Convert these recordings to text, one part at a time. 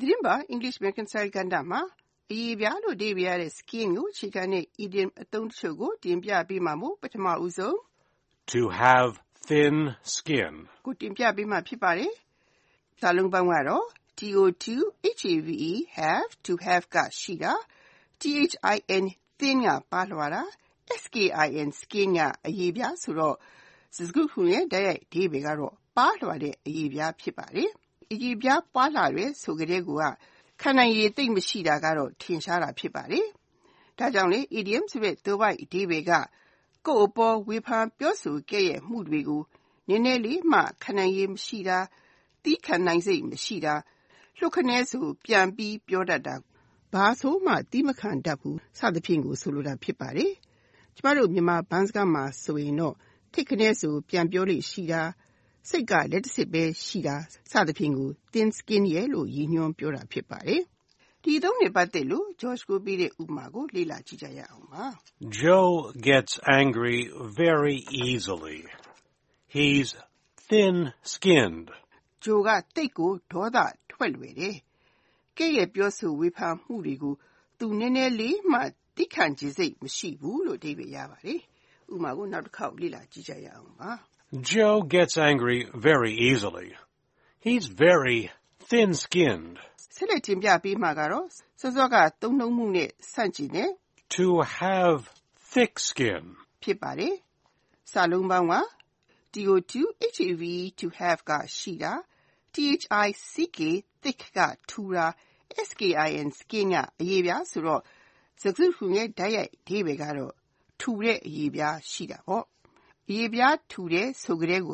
သတင်းပတ် English American Style ကဏ္ဍမှာအရေးပြားလို့အဓိပ္ပါယ်ရတဲ့ skin ကိုအခြေခံတဲ့ idiom အသုံးတချို့ကိုတင်ပြပေးမှာမို့ပထမဦးဆုံး To have thin skin. ကိုတင်ပြပေးမှာဖြစ်ပါတယ်။စာလုံးပေါင်းကတော့ to have have to have ကရှိတာ thin thin ကပါလွှာတာ skin skin ကအရေးပြားဆိုတော့စကားခုရဲ့တိုက်ရိုက်အဓိပ္ပာယ်ကတော့ပါလွှာတဲ့အရေးပြားဖြစ်ပါတယ်။ အရေးပြားပါလွှာတယ်ဆိုကြတဲ့ကခံနိုင်ရည်သိမ့်မရှိတာကတော့ထင်ရှားတာဖြစ်ပါတယ်။ဒါကြောင့်လေ idiom ဆိုတဲ့သွယ်ဝိုက်အဓိပ္ပာယ်ကကိုယ့်အပေါ်ဝေဖန်ပြောဆိုခဲ့ရဲ့မှုတွေကိုနည်းနည်းလေးမှခံနိုင်ရည်မရှိတာသီးခံနိုင်စိတ်မရှိတာလွတ်ခနဲဆိုပြန်ပြီးပြောတတ်တာဘာဆိုမှသီးမခံတတ်ဘူးစသဖြင့်ကိုဆိုလိုတာဖြစ်ပါတယ်။ကျမတို့မြန်မာဘန်းစကားမှာဆိုရင်တော့ထိတ်ခနဲဆိုပြန်ပြောလို့ရှိတာ စိတ်ကလက်တစ်စစ်ပဲရှိတာစသဖြင့်ကို thin skin ရဲ့လို့ရည်ညွှန်းပြောတာဖြစ်ပါတယ်။ဒီသုံးနဲ့ပတ်သက်လို့ George ကိုပေးတဲ့ဥပမာကိုလေ့လာကြည့်ကြရအောင်ပါ Joe gets angry very easily. He's thin-skinned. ။ Joe ကတိတ်ကိုဒေါသထွက်လွယ်တယ်။ကဲ့ရဲ့ပြောဆိုဝေဖန်မှုတွေကိုသူနည်းနည်းလေးမှသည်းခံချင်စိတ်မရှိဘူးလို့အဓိပ္ပာယ်ရပါတယ်။ဥပမာကိုနောက်တစ်ခေါက်လေ့လာကြည့်ကြရအောင်ပါ Joe gets angry very easily. He's very thin-skinned. ။ဆက်လက်တင်ပြပေးမှာကတော့စောစောကသုံးနှုန်းမှုနဲ့ဆန့်ကျင်တဲ့ To have thick skin. ဖြစ်ပါတယ်။စာလုံးပေါင်းက to have to have ကရှိတာ thick thick ကထူတာ skin skin ကအရေးပြားဆိုတော့စကားစုရဲ့တိုက်ရိုက်အဓိပ္ပာယ်ကတော့ထူတဲ့အရေးပြားရှိတာပေါ့။အ ရေးပြားထူတဲ့ဆိုကြတဲ့က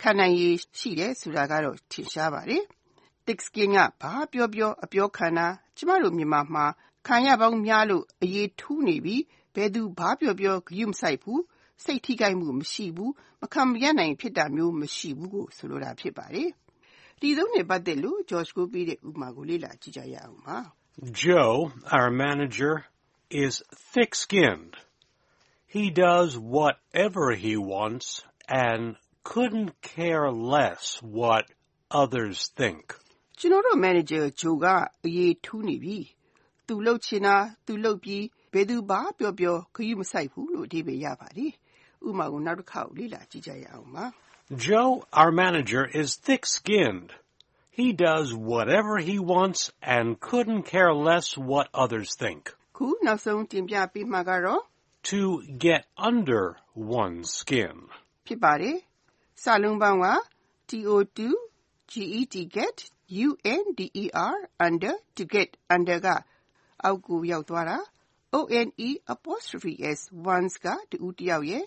ခံနိုင်ရည်ရှိတယ်ဆိုတာကတော့ထင်ရှားပါတယ်။ thick skin ကဘာပြောပြောအပြောခံတာကျမတို့မြန်မာမှာခံရပေါင်းများလို့အရေးထူးနေပြီဘယ်သူဘာပြောပြောဂရုမစိုက်ဘူးစိတ်ထိခိုက်မှုမရှိဘူးမခံမရပ်နိုင်ဖြစ်တာမျိုးမရှိဘူးကိုဆိုလိုတာဖြစ်ပါတယ်။ဒီသုံးနဲ့ပတ်သက်လို့ George ကိုပေးတဲ့ဥပမာကိုလေ့လာကြည့်ကြရအောင်ပါ။ Joe, our manager, is thick-skinned. He does whatever he wants and couldn't care less what others think. ကျွန်တော်တို့ manager Joe ကအရေးထူးနေပြီ။သူလှုပ်ချင်တာသူလှုပ်ပြီးဘယ်သူဘာပြောပြောဂရုမစိုက်ဘူးလို့အဓိပ္ပာယ်ရပါတယ်။ဥပမာကိုနောက်တစ်ခေါက်လေ့လာကြည့်ကြရအောင်ပါ Joe, our manager, is thick-skinned. He does whatever he wants and couldn't care less what others think. ။ခုနောက်ဆုံးတင်ပြပေးမှာကတော့ To get under one's skin. ဖြစ်ပါတယ်။စာလုံးပေါင်းက to get get under to get under ကအောက်ကိုရောက်သွားတာ one apostrophe s ones ကတူတယောက်ရဲ့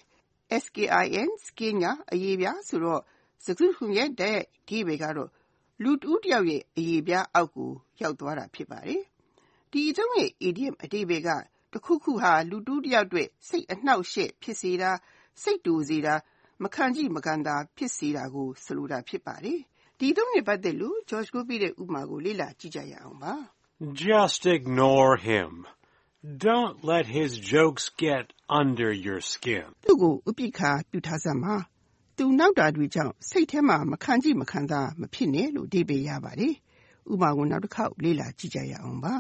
skin skin ကအရေးပြားဆိုတော့စကားခုရဲ့တဲ့ဒီဘေကတော့လူတူတယောက်ရဲ့အရေးပြားအောက်ကိုရောက်သွားတာဖြစ်ပါတယ်။ဒီအသုံးရဲ့ idiom အတိပ္ပယ်က တခုခုဟာ လူတူတယောက်အတွက် စိတ်အနှောက်အယှက်ဖြစ်စေတာ စိတ်တူစေတာ မခံကြည့်မခံသာ ဖြစ်စေတာကို ဆိုလိုတာ ဖြစ်ပါတယ်။ဒီသုံးနဲ့ ပတ်သက်လို့ George ကိုပြတဲ့ ဥပမာကို လေ့လာကြည့်ကြရအောင်ပါ။ Just ignore him. Don't let his jokes get under your skin. သူ့ကို ဥပိ္ပခာပြုထားစမ်းပါ။သူနောက်တာတွေကြောင့် စိတ်ထဲမှာ မခံကြည့်မခံသာ မဖြစ်နဲ့လို့အဓိပ္ပာယ်ရပါတယ်။ဥပမာကို နောက်တစ်ခေါက် လေ့လာကြည့်ကြရအောင်ပါ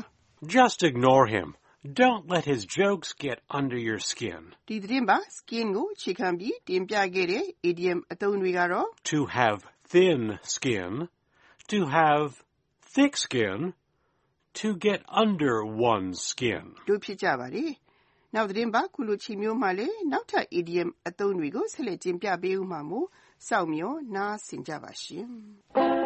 Just ignore him. Don't let his jokes get under your skin. ဒီသတင်းပါ skin ကိုအခြေခံပြီးတင်ပြခဲ့တဲ့ idiom အသုံးတွေကတော့ To have thin skin. To have thick skin. To get under one's skin. တို့ဖြစ်ကြပါတယ်။နောက်သတင်းပါခုလိုချီမျိုးမှလည်းနောက်ထပ် idiom အသုံးတွေကိုဆက်လက်တင်ပြပေးဦးမှာမို့စောင့်မျှော်နားဆင်ကြပါရှင်။